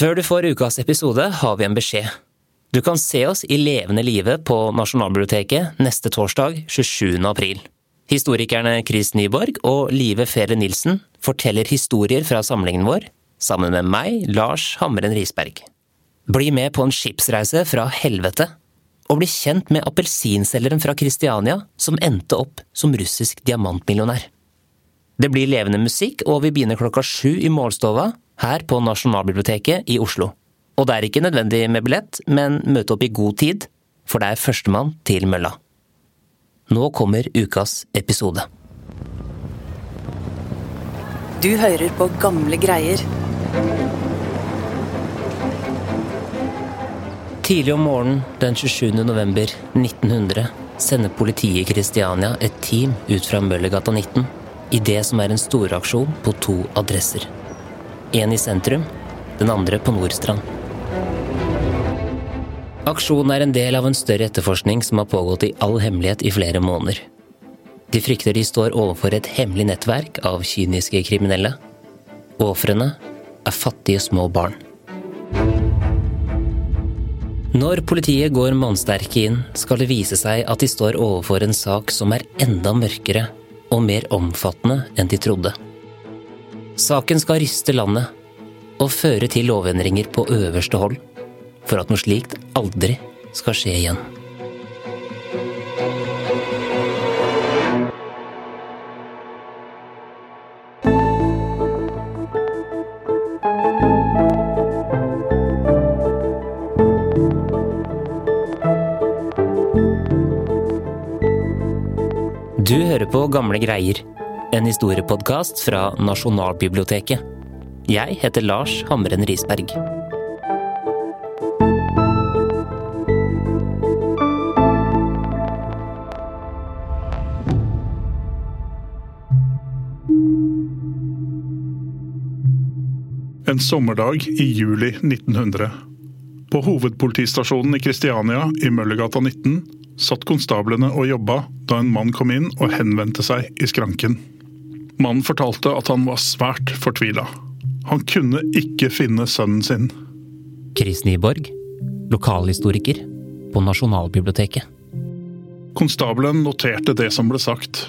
Før du får ukas episode, har vi en beskjed. Du kan se oss i levende live på Nasjonalbiblioteket neste torsdag 27. april. Historikerne Chris Nyborg og Live Fere Nilsen forteller historier fra samlingen vår, sammen med meg, Lars Hammeren Risberg. Bli med på en skipsreise fra helvete, og bli kjent med appelsinselgeren fra Kristiania som endte opp som russisk diamantmillionær. Det blir levende musikk, og vi begynner klokka sju i målstova her på Nasjonalbiblioteket i Oslo. Og det er ikke nødvendig med billett, men møte opp i god tid, for det er førstemann til mølla. Nå kommer ukas episode. Du hører på gamle greier. Tidlig om morgenen den 27. november 1900 sender politiet i Kristiania et team ut fra Møllergata 19 i det som er en storaksjon på to adresser. En i sentrum, den andre på Nordstrand. Aksjonen er en del av en større etterforskning som har pågått i all hemmelighet i flere måneder. De frykter de står overfor et hemmelig nettverk av kyniske kriminelle. Ofrene er fattige små barn. Når politiet går mannsterke inn, skal det vise seg at de står overfor en sak som er enda mørkere og mer omfattende enn de trodde. Saken skal ryste landet og føre til lovendringer på øverste hold for at noe slikt aldri skal skje igjen. Hører på Gamle greier, en historiepodkast fra Nasjonalbiblioteket. Jeg heter Lars Hamren Risberg. En sommerdag i juli 1900. På hovedpolitistasjonen i Kristiania i Møllergata 19 satt konstablene og jobba da en mann kom inn og henvendte seg i skranken. Mannen fortalte at han var svært fortvila. Han kunne ikke finne sønnen sin. Chris Nyborg, lokalhistoriker på Nasjonalbiblioteket. Konstabelen noterte det som ble sagt.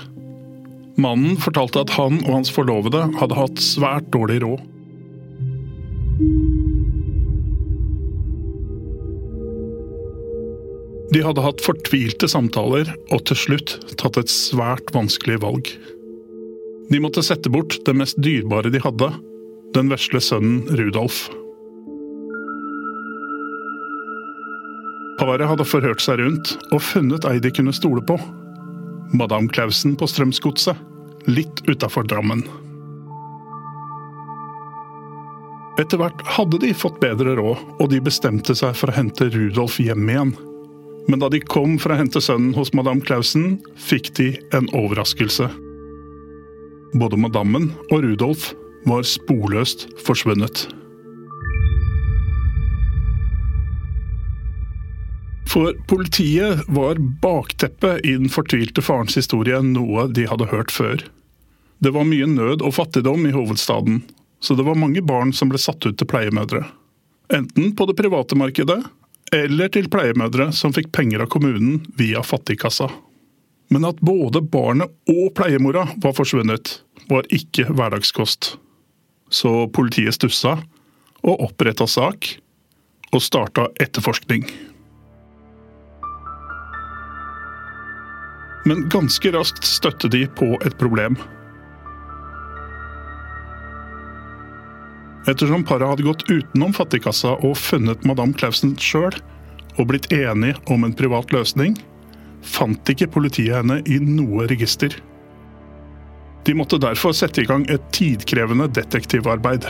Mannen fortalte at han og hans forlovede hadde hatt svært dårlig råd. De hadde hatt fortvilte samtaler og til slutt tatt et svært vanskelig valg. De måtte sette bort det mest dyrebare de hadde, den vesle sønnen Rudolf. Paret hadde forhørt seg rundt og funnet ei de kunne stole på. Madame Clausen på Strømsgodset, litt utafor Drammen. Etter hvert hadde de fått bedre råd, og de bestemte seg for å hente Rudolf hjem igjen. Men da de kom for å hente sønnen hos madame Clausen, fikk de en overraskelse. Både madammen og Rudolf var sporløst forsvunnet. For politiet var bakteppet i den fortvilte farens historie noe de hadde hørt før. Det var mye nød og fattigdom i hovedstaden, så det var mange barn som ble satt ut til pleiemødre. Enten på det private markedet, eller til pleiemødre som fikk penger av kommunen via fattigkassa. Men at både barnet og pleiemora var forsvunnet, var ikke hverdagskost. Så politiet stussa og oppretta sak, og starta etterforskning. Men ganske raskt støtte de på et problem. Ettersom paret hadde gått utenom fattigkassa og funnet madame Clausen sjøl, og blitt enige om en privat løsning, fant ikke politiet henne i noe register. De måtte derfor sette i gang et tidkrevende detektivarbeid.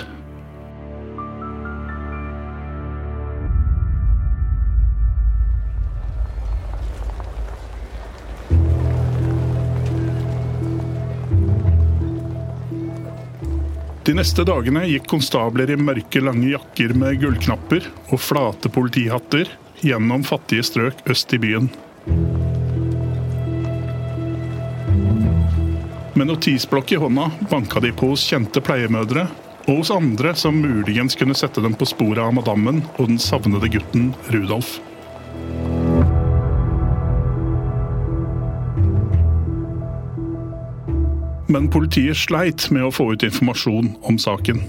De neste dagene gikk konstabler i mørke, lange jakker med gullknapper og flate politihatter gjennom fattige strøk øst i byen. Med notisblokk i hånda banka de på hos kjente pleiemødre og hos andre som muligens kunne sette dem på sporet av madammen og den savnede gutten Rudolf. Men politiet sleit med å få ut informasjon om saken.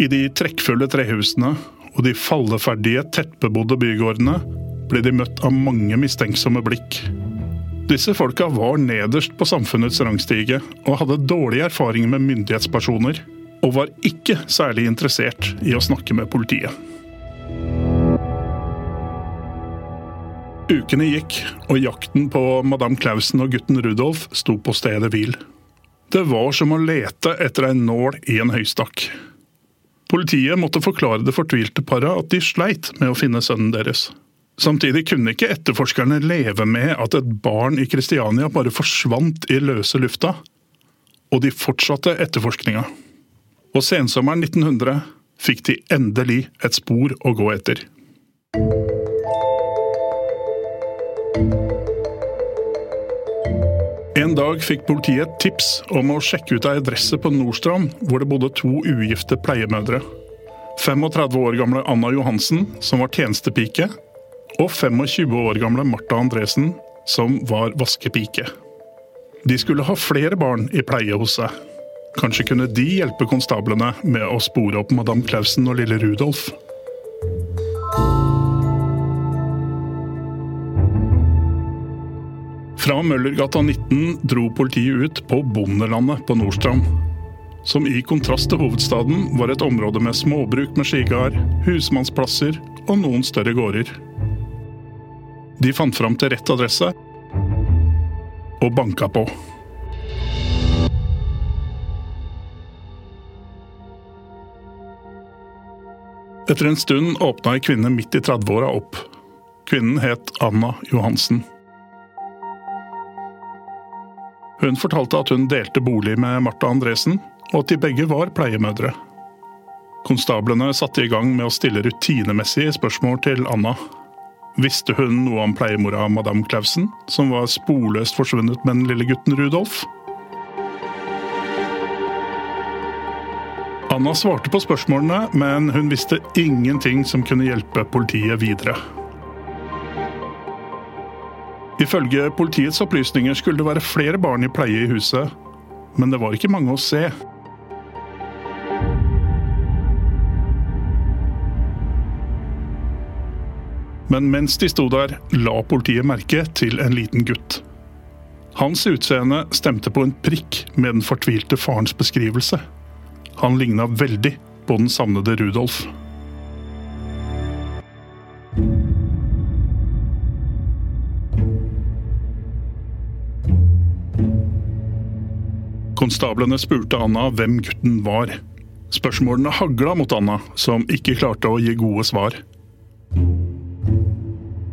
I de trekkfulle trehusene og de falleferdige, tettbebodde bygårdene ble de møtt av mange mistenksomme blikk. Disse folka var nederst på samfunnets rangstige og hadde dårlige erfaringer med myndighetspersoner, og var ikke særlig interessert i å snakke med politiet. Ukene gikk, og jakten på madame Clausen og gutten Rudolf sto på stedet hvil. Det var som å lete etter en nål i en høystakk. Politiet måtte forklare det fortvilte paret at de sleit med å finne sønnen deres. Samtidig kunne ikke etterforskerne leve med at et barn i Kristiania bare forsvant i løse lufta, og de fortsatte etterforskninga. Og sensommeren 1900 fikk de endelig et spor å gå etter. En dag fikk politiet et tips om å sjekke ut ei adresse på Nordstrand hvor det bodde to ugifte pleiemødre. 35 år gamle Anna Johansen, som var tjenestepike, og 25 år gamle Martha Andresen, som var vaskepike. De skulle ha flere barn i pleie hos seg. Kanskje kunne de hjelpe konstablene med å spore opp madame Clausen og lille Rudolf. Fra Møllergata 19 dro politiet ut på bondelandet på Nordstrand. Som i kontrast til hovedstaden var et område med småbruk med skigard, husmannsplasser og noen større gårder. De fant fram til rett adresse og banka på. Etter en stund åpna ei kvinne midt i 30-åra opp. Kvinnen het Anna Johansen. Hun fortalte at hun delte bolig med Martha Andresen, og at de begge var pleiemødre. Konstablene satte i gang med å stille rutinemessige spørsmål til Anna. Visste hun noe om pleiemora madame Clausen, som var sporløst forsvunnet med den lille gutten Rudolf? Anna svarte på spørsmålene, men hun visste ingenting som kunne hjelpe politiet videre. Ifølge politiets opplysninger skulle det være flere barn i pleie i huset, men det var ikke mange å se. Men mens de sto der, la politiet merke til en liten gutt. Hans utseende stemte på en prikk med den fortvilte farens beskrivelse. Han ligna veldig på den savnede Rudolf. Konstablene spurte Anna hvem gutten var. Spørsmålene hagla mot Anna, som ikke klarte å gi gode svar.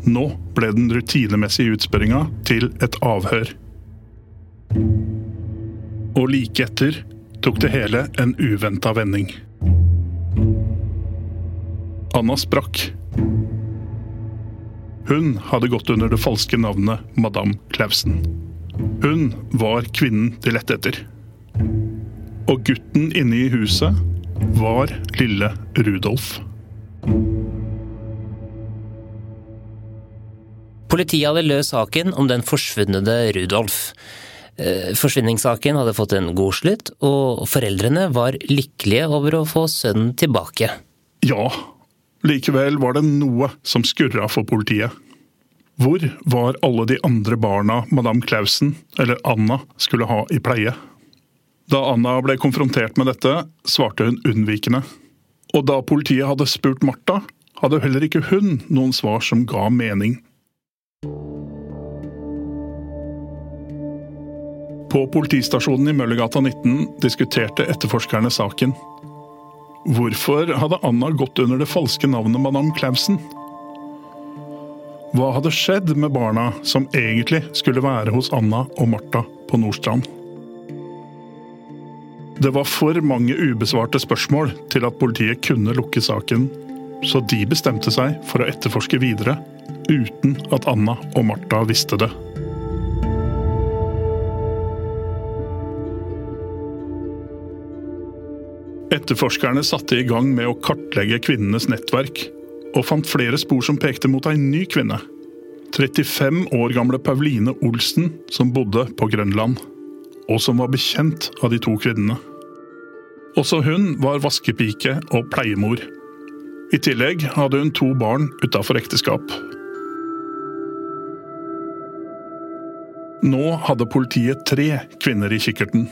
Nå ble den rutinemessige utspørringa til et avhør. Og like etter tok det hele en uventa vending. Anna sprakk. Hun hadde gått under det falske navnet Madame Clausen. Hun var kvinnen de lette etter. Og gutten inne i huset var lille Rudolf. Politiet hadde løst saken om den forsvunne Rudolf. Eh, forsvinningssaken hadde fått en god slutt, og foreldrene var lykkelige over å få sønnen tilbake. Ja, likevel var det noe som skurra for politiet. Hvor var alle de andre barna madame Clausen, eller Anna, skulle ha i pleie? Da Anna ble konfrontert med dette, svarte hun unnvikende. Og da politiet hadde spurt Martha, hadde heller ikke hun noen svar som ga mening. På politistasjonen i Møllergata 19 diskuterte etterforskerne saken. Hvorfor hadde Anna gått under det falske navnet Madame Clausen? Hva hadde skjedd med barna som egentlig skulle være hos Anna og Martha på Nordstrand? Det var for mange ubesvarte spørsmål til at politiet kunne lukke saken, så de bestemte seg for å etterforske videre, uten at Anna og Martha visste det. Etterforskerne satte i gang med å kartlegge kvinnenes nettverk, og fant flere spor som pekte mot ei ny kvinne. 35 år gamle Pauline Olsen, som bodde på Grønland, og som var bekjent av de to kvinnene. Også hun var vaskepike og pleiemor. I tillegg hadde hun to barn utafor ekteskap. Nå hadde politiet tre kvinner i kikkerten.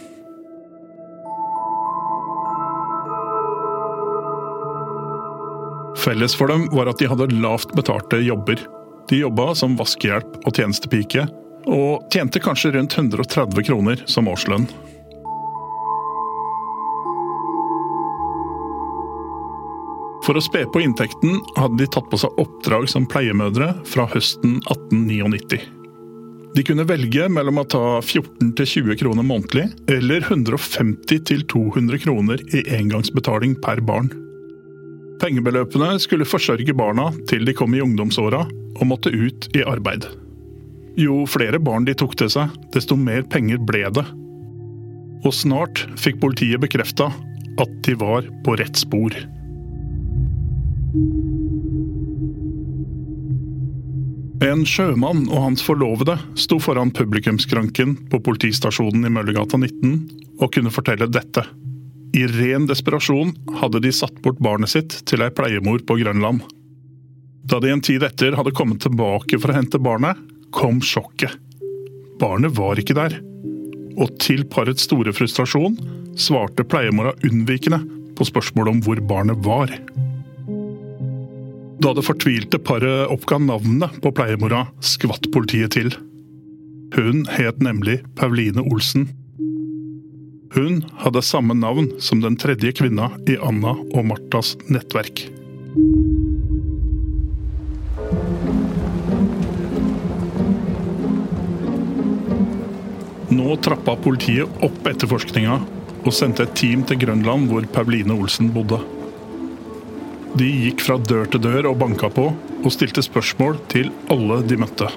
Felles for dem var at de hadde lavt betalte jobber. De jobba som vaskehjelp og tjenestepike, og tjente kanskje rundt 130 kroner som årslønn. For å spe på inntekten hadde de tatt på seg oppdrag som pleiemødre fra høsten 1899. De kunne velge mellom å ta 14-20 kroner månedlig eller 150-200 kroner i engangsbetaling per barn. Pengebeløpene skulle forsørge barna til de kom i ungdomsåra og måtte ut i arbeid. Jo flere barn de tok til seg, desto mer penger ble det. Og snart fikk politiet bekrefta at de var på rett spor. En sjømann og hans forlovede sto foran publikumskranken på politistasjonen i Møllergata 19 og kunne fortelle dette. I ren desperasjon hadde de satt bort barnet sitt til ei pleiemor på Grønland. Da de en tid etter hadde kommet tilbake for å hente barnet, kom sjokket. Barnet var ikke der. Og til parets store frustrasjon svarte pleiemora unnvikende på spørsmålet om hvor barnet var. Da det fortvilte paret oppga navnet på pleiemora, skvatt politiet til. Hun het nemlig Pauline Olsen. Hun hadde samme navn som den tredje kvinna i Anna og Martas nettverk. Nå trappa politiet opp etterforskninga og sendte et team til Grønland, hvor Pauline Olsen bodde. De gikk fra dør til dør og banka på, og stilte spørsmål til alle de møtte.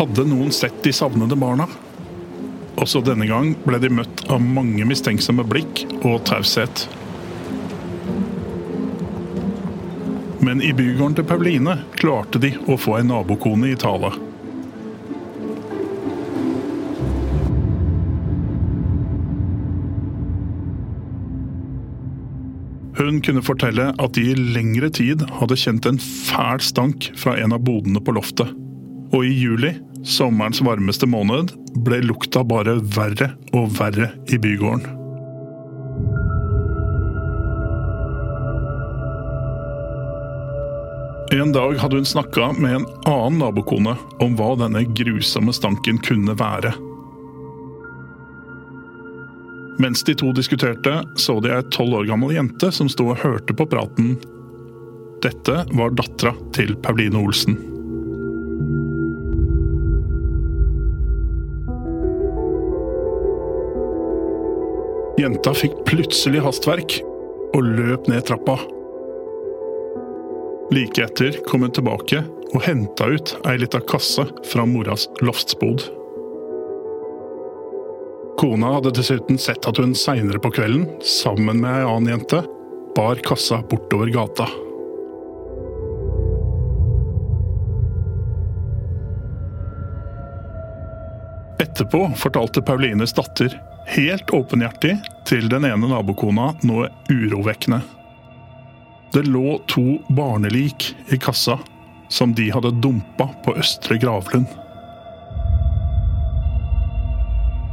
Hadde noen sett de savnede barna? Også denne gang ble de møtt av mange mistenksomme blikk og taushet. Men i bygården til Pauline klarte de å få ei nabokone i tale. Hun kunne fortelle at de i lengre tid hadde kjent en fæl stank fra en av bodene på loftet. Og i juli, sommerens varmeste måned, ble lukta bare verre og verre i bygården. En dag hadde hun snakka med en annen nabokone om hva denne grusomme stanken kunne være. Mens de to diskuterte, så de ei tolv år gammel jente som sto og hørte på praten. Dette var dattera til Pauline Olsen. Jenta fikk plutselig hastverk og løp ned trappa. Like etter kom hun tilbake og henta ut ei lita kasse fra moras loftsbod. Kona hadde dessuten sett at hun seinere på kvelden, sammen med ei annen jente, bar kassa bortover gata. Etterpå fortalte Paulines datter helt åpenhjertig til den ene nabokona noe urovekkende. Det lå to barnelik i kassa som de hadde dumpa på Østre Gravlund.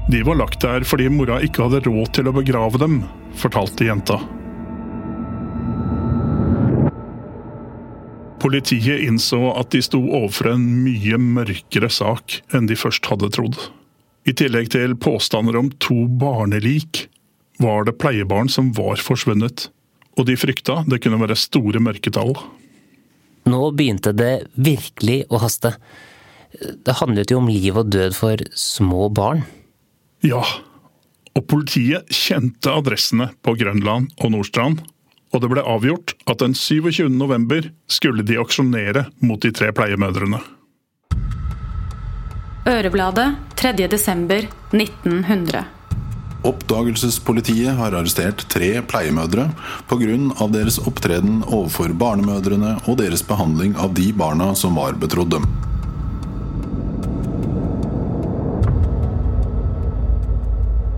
De var lagt der fordi mora ikke hadde råd til å begrave dem, fortalte jenta. Politiet innså at de sto overfor en mye mørkere sak enn de først hadde trodd. I tillegg til påstander om to barnelik, var det pleiebarn som var forsvunnet. Og de frykta det kunne være store mørketall. Nå begynte det virkelig å haste. Det handlet jo om liv og død for små barn. Ja, og politiet kjente adressene på Grønland og Nordstrand. Og det ble avgjort at den 27. november skulle de aksjonere mot de tre pleiemødrene. Ørebladet 3. desember 1900. Oppdagelsespolitiet har arrestert tre pleiemødre pga. deres opptreden overfor barnemødrene og deres behandling av de barna som var betrodd dem.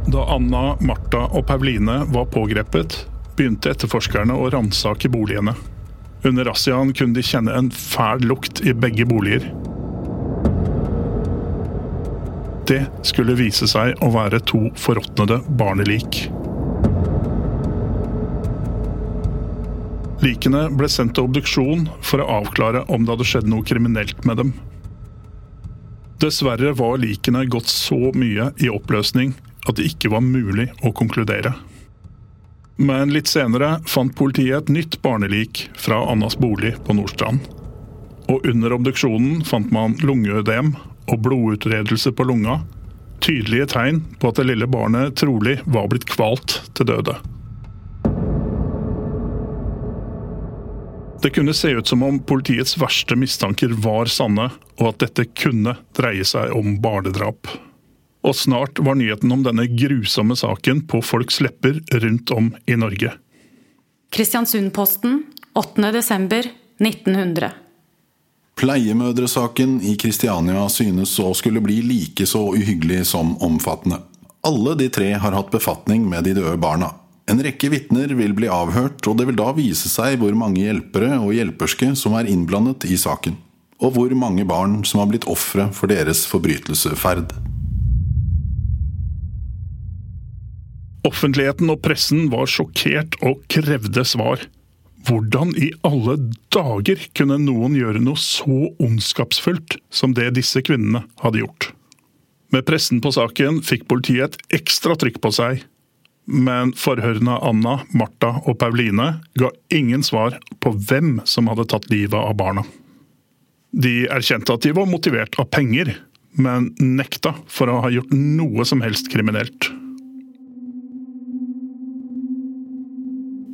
Da Anna, Martha og Pauline var pågrepet, begynte etterforskerne å ransake boligene. Under razziaen kunne de kjenne en fæl lukt i begge boliger. Det skulle vise seg å være to forråtnede barnelik. Likene ble sendt til obduksjon for å avklare om det hadde skjedd noe kriminelt med dem. Dessverre var likene gått så mye i oppløsning at det ikke var mulig å konkludere. Men litt senere fant politiet et nytt barnelik fra Annas bolig på Nordstrand. Og under obduksjonen fant man lungeødem og blodutredelse på lunga, tydelige tegn på at det lille barnet trolig var blitt kvalt til døde. Det kunne se ut som om politiets verste mistanker var sanne, og at dette kunne dreie seg om barnedrap. Og snart var nyheten om denne grusomme saken på folks lepper rundt om i Norge. Kristiansundposten 8.12.1900. Pleiemødresaken i Kristiania synes å skulle bli like så uhyggelig som omfattende. Alle de tre har hatt befatning med de døde barna. En rekke vitner vil bli avhørt, og det vil da vise seg hvor mange hjelpere og hjelperske som er innblandet i saken. Og hvor mange barn som har blitt ofre for deres forbrytelseferd. Offentligheten og pressen var sjokkert og krevde svar. Hvordan i alle dager kunne noen gjøre noe så ondskapsfullt som det disse kvinnene hadde gjort? Med pressen på saken fikk politiet et ekstra trykk på seg. Men forhørene av Anna, Martha og Pauline ga ingen svar på hvem som hadde tatt livet av barna. De erkjente at de var motivert av penger, men nekta for å ha gjort noe som helst kriminelt.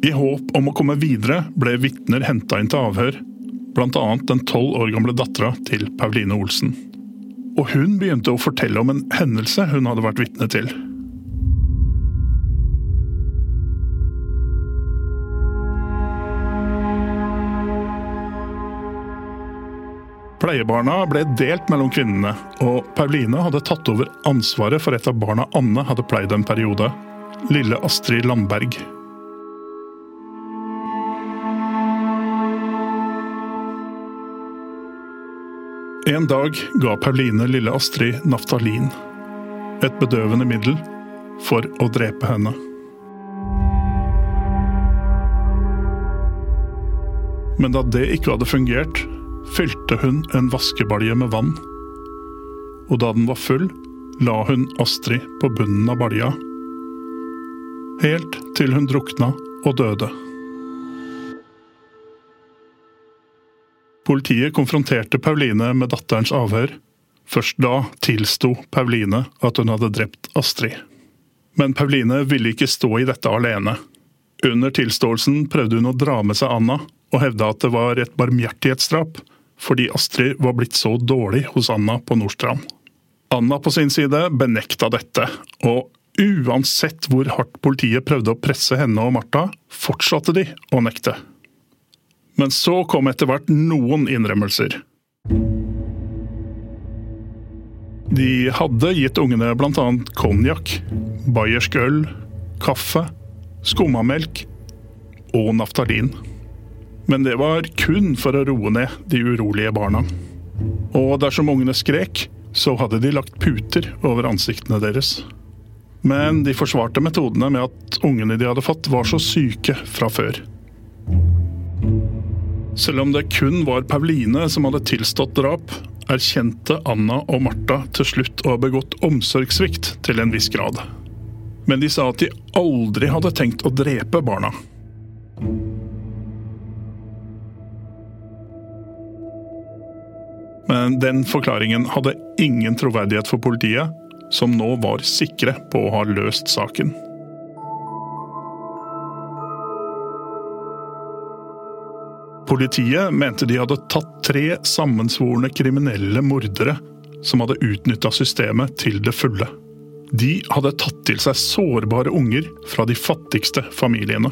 I håp om å komme videre ble vitner henta inn til avhør, bl.a. den tolv år gamle dattera til Pauline Olsen. Og hun begynte å fortelle om en hendelse hun hadde vært vitne til. Pleiebarna ble delt mellom kvinnene, og Pauline hadde tatt over ansvaret for et av barna Anne hadde pleid en periode. Lille Astrid Landberg. En dag ga Pauline lille Astrid naftalin, et bedøvende middel, for å drepe henne. Men da det ikke hadde fungert, fylte hun en vaskebalje med vann. Og da den var full, la hun Astrid på bunnen av balja, helt til hun drukna og døde. Politiet konfronterte Pauline med datterens avhør. Først da tilsto Pauline at hun hadde drept Astrid. Men Pauline ville ikke stå i dette alene. Under tilståelsen prøvde hun å dra med seg Anna, og hevda at det var et barmhjertighetsdrap fordi Astrid var blitt så dårlig hos Anna på Nordstrand. Anna på sin side benekta dette, og uansett hvor hardt politiet prøvde å presse henne og Martha, fortsatte de å nekte. Men så kom etter hvert noen innrømmelser. De hadde gitt ungene bl.a. konjakk, bayersk øl, kaffe, skummamelk og naftalin. Men det var kun for å roe ned de urolige barna. Og dersom ungene skrek, så hadde de lagt puter over ansiktene deres. Men de forsvarte metodene med at ungene de hadde fått, var så syke fra før. Selv om det kun var Pauline som hadde tilstått drap, erkjente Anna og Martha til slutt å ha begått omsorgssvikt til en viss grad. Men de sa at de aldri hadde tenkt å drepe barna. Men den forklaringen hadde ingen troverdighet for politiet, som nå var sikre på å ha løst saken. Politiet mente de hadde tatt tre sammensvorne kriminelle mordere som hadde utnytta systemet til det fulle. De hadde tatt til seg sårbare unger fra de fattigste familiene.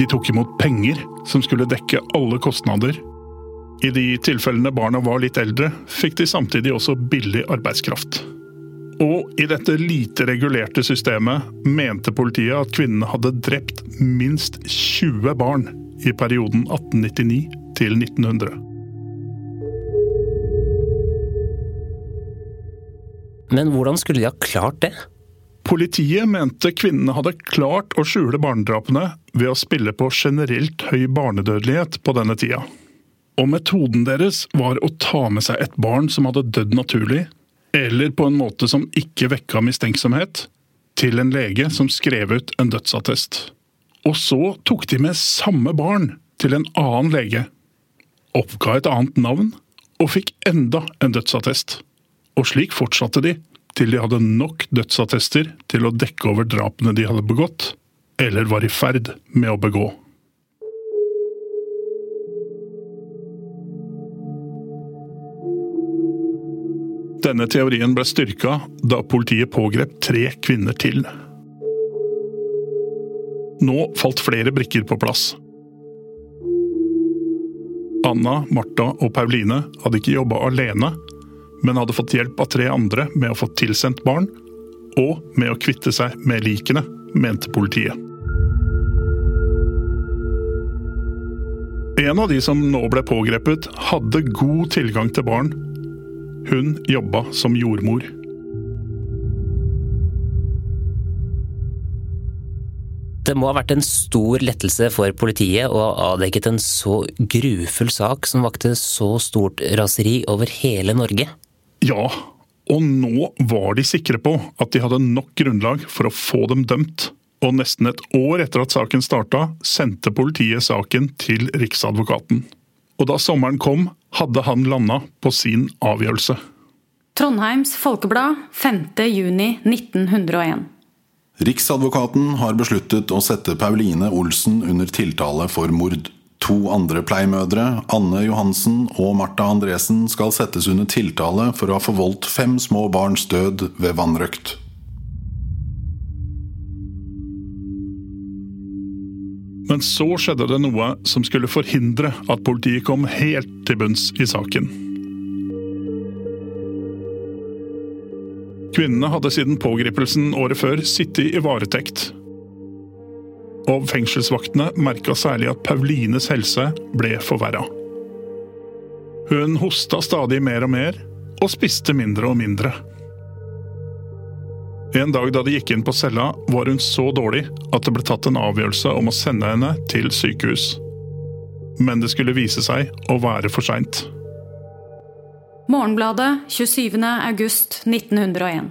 De tok imot penger som skulle dekke alle kostnader. I de tilfellene barna var litt eldre, fikk de samtidig også billig arbeidskraft. Og i dette lite regulerte systemet mente politiet at kvinnene hadde drept minst 20 barn i perioden 1899 til 1900. Men hvordan skulle de ha klart det? Politiet mente kvinnene hadde klart å skjule barnedrapene ved å spille på generelt høy barnedødelighet på denne tida. Og metoden deres var å ta med seg et barn som hadde dødd naturlig, eller på en måte som ikke vekka mistenksomhet, til en lege som skrev ut en dødsattest. Og så tok de med samme barn til en annen lege, oppga et annet navn og fikk enda en dødsattest. Og slik fortsatte de til de hadde nok dødsattester til å dekke over drapene de hadde begått, eller var i ferd med å begå. Denne teorien ble styrka da politiet pågrep tre kvinner til. Nå falt flere brikker på plass. Anna, Martha og Pauline hadde ikke jobba alene, men hadde fått hjelp av tre andre med å få tilsendt barn, og med å kvitte seg med likene, mente politiet. En av de som nå ble pågrepet, hadde god tilgang til barn. Hun jobba som jordmor. Det må ha vært en stor lettelse for politiet å ha avdekket en så grufull sak som vakte så stort raseri over hele Norge. Ja, og nå var de sikre på at de hadde nok grunnlag for å få dem dømt. Og nesten et år etter at saken starta, sendte politiet saken til Riksadvokaten. Og da sommeren kom, hadde han landa på sin avgjørelse. Trondheims Folkeblad 5.6.1901. Riksadvokaten har besluttet å sette Pauline Olsen under tiltale for mord. To andre pleiemødre, Anne Johansen og Martha Andresen, skal settes under tiltale for å ha forvoldt fem små barns død ved vannrøkt. Men så skjedde det noe som skulle forhindre at politiet kom helt til bunns i saken. Kvinnene hadde siden pågripelsen året før sittet i varetekt. Og fengselsvaktene merka særlig at Paulines helse ble forverra. Hun hosta stadig mer og mer, og spiste mindre og mindre. En dag da de gikk inn på cella, var hun så dårlig at det ble tatt en avgjørelse om å sende henne til sykehus. Men det skulle vise seg å være for seint. Morgenbladet 27.8.1901.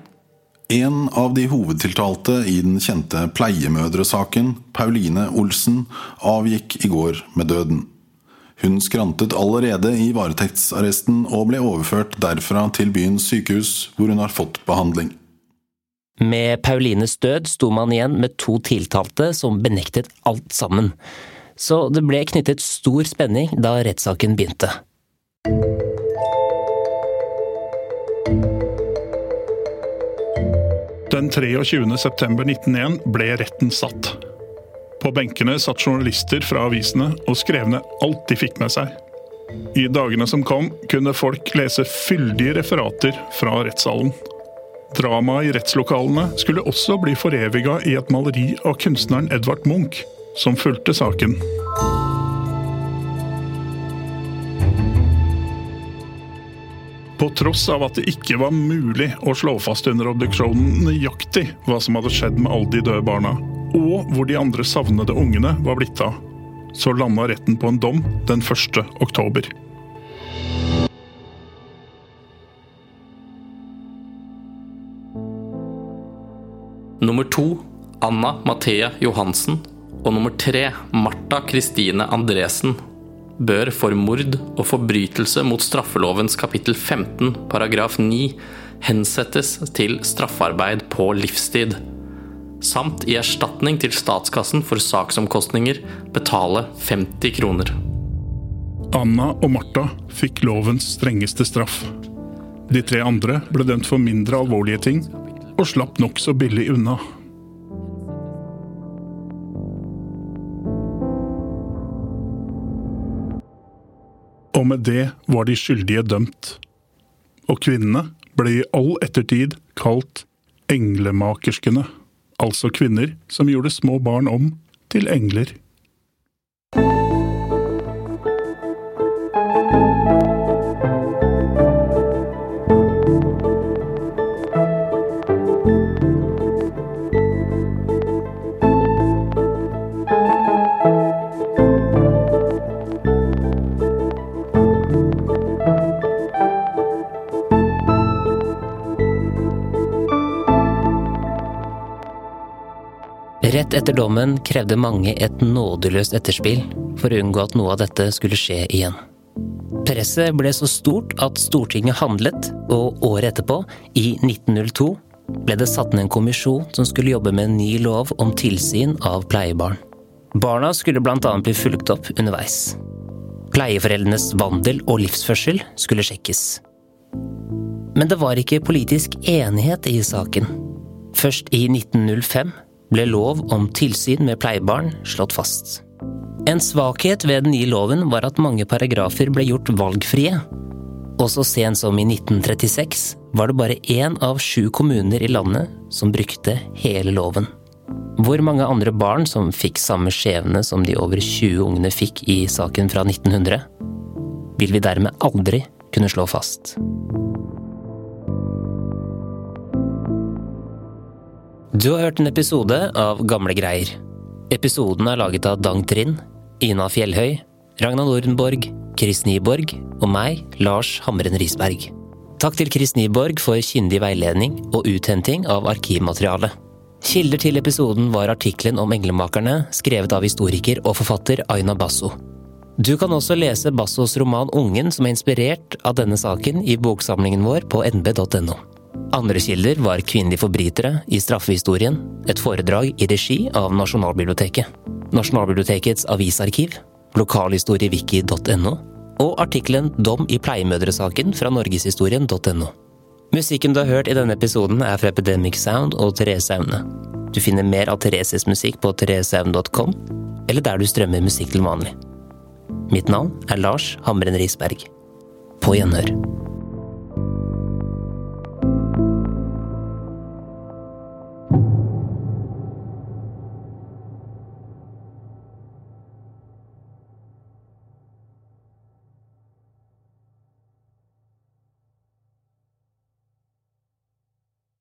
En av de hovedtiltalte i den kjente pleiemødresaken, Pauline Olsen, avgikk i går med døden. Hun skrantet allerede i varetektsarresten og ble overført derfra til byens sykehus, hvor hun har fått behandling. Med Paulines død sto man igjen med to tiltalte som benektet alt sammen. Så det ble knyttet stor spenning da rettssaken begynte. Den 23. september 1901 ble retten satt. På benkene satt journalister fra avisene og skrev ned alt de fikk med seg. I dagene som kom, kunne folk lese fyldige referater fra rettssalen. Dramaet i rettslokalene skulle også bli foreviga i et maleri av kunstneren Edvard Munch, som fulgte saken. På tross av at det ikke var mulig å slå fast under obduksjonen nøyaktig hva som hadde skjedd med alle de døde barna, og hvor de andre savnede ungene var blitt av, så landa retten på en dom den 1. oktober. Nummer to Anna Mathea Johansen og nummer tre Martha Kristine Andresen bør for mord og forbrytelse mot straffelovens kapittel 15 paragraf 9 hensettes til straffarbeid på livstid, samt i erstatning til statskassen for saksomkostninger betale 50 kroner. Anna og Martha fikk lovens strengeste straff. De tre andre ble dømt for mindre alvorlige ting, og slapp nokså billig unna. Og med det var de skyldige dømt. Og kvinnene ble i all ettertid kalt englemakerskene, altså kvinner som gjorde små barn om til engler. Rett etter dommen krevde mange et nådeløst etterspill for å unngå at noe av dette skulle skje igjen. Presset ble så stort at Stortinget handlet, og året etterpå, i 1902, ble det satt ned en kommisjon som skulle jobbe med en ny lov om tilsyn av pleiebarn. Barna skulle annet bli fulgt opp underveis. Pleieforeldrenes vandel og livsførsel skulle sjekkes. Men det var ikke politisk enighet i saken. Først i 1905 ble lov om tilsyn med pleiebarn slått fast. En svakhet ved den nye loven var at mange paragrafer ble gjort valgfrie. Og så sent som i 1936 var det bare én av sju kommuner i landet som brukte hele loven. Hvor mange andre barn som fikk samme skjebne som de over 20 ungene fikk i saken fra 1900, vil vi dermed aldri kunne slå fast. Du har hørt en episode av Gamle greier. Episoden er laget av Dang Trind, Ina Fjellhøy, Ragna Nordenborg, Chris Nyborg og meg, Lars Hamren Risberg. Takk til Chris Nyborg for kyndig veiledning og uthenting av arkivmateriale. Kilder til episoden var artikkelen om englemakerne, skrevet av historiker og forfatter Aina Basso. Du kan også lese Bassos roman Ungen, som er inspirert av denne saken, i boksamlingen vår på nb.no. Andre kilder var Kvinnelige forbrytere i straffehistorien, et foredrag i regi av Nasjonalbiblioteket, Nasjonalbibliotekets avisarkiv, lokalhistoriewiki.no og artikkelen Dom i pleiemødresaken fra norgeshistorien.no. Musikken du har hørt i denne episoden er fra Epidemic Sound og Therese Aune. Du finner mer av Thereses musikk på thereseaune.com, eller der du strømmer musikk til vanlig. Mitt navn er Lars Hamren Risberg. På gjenhør.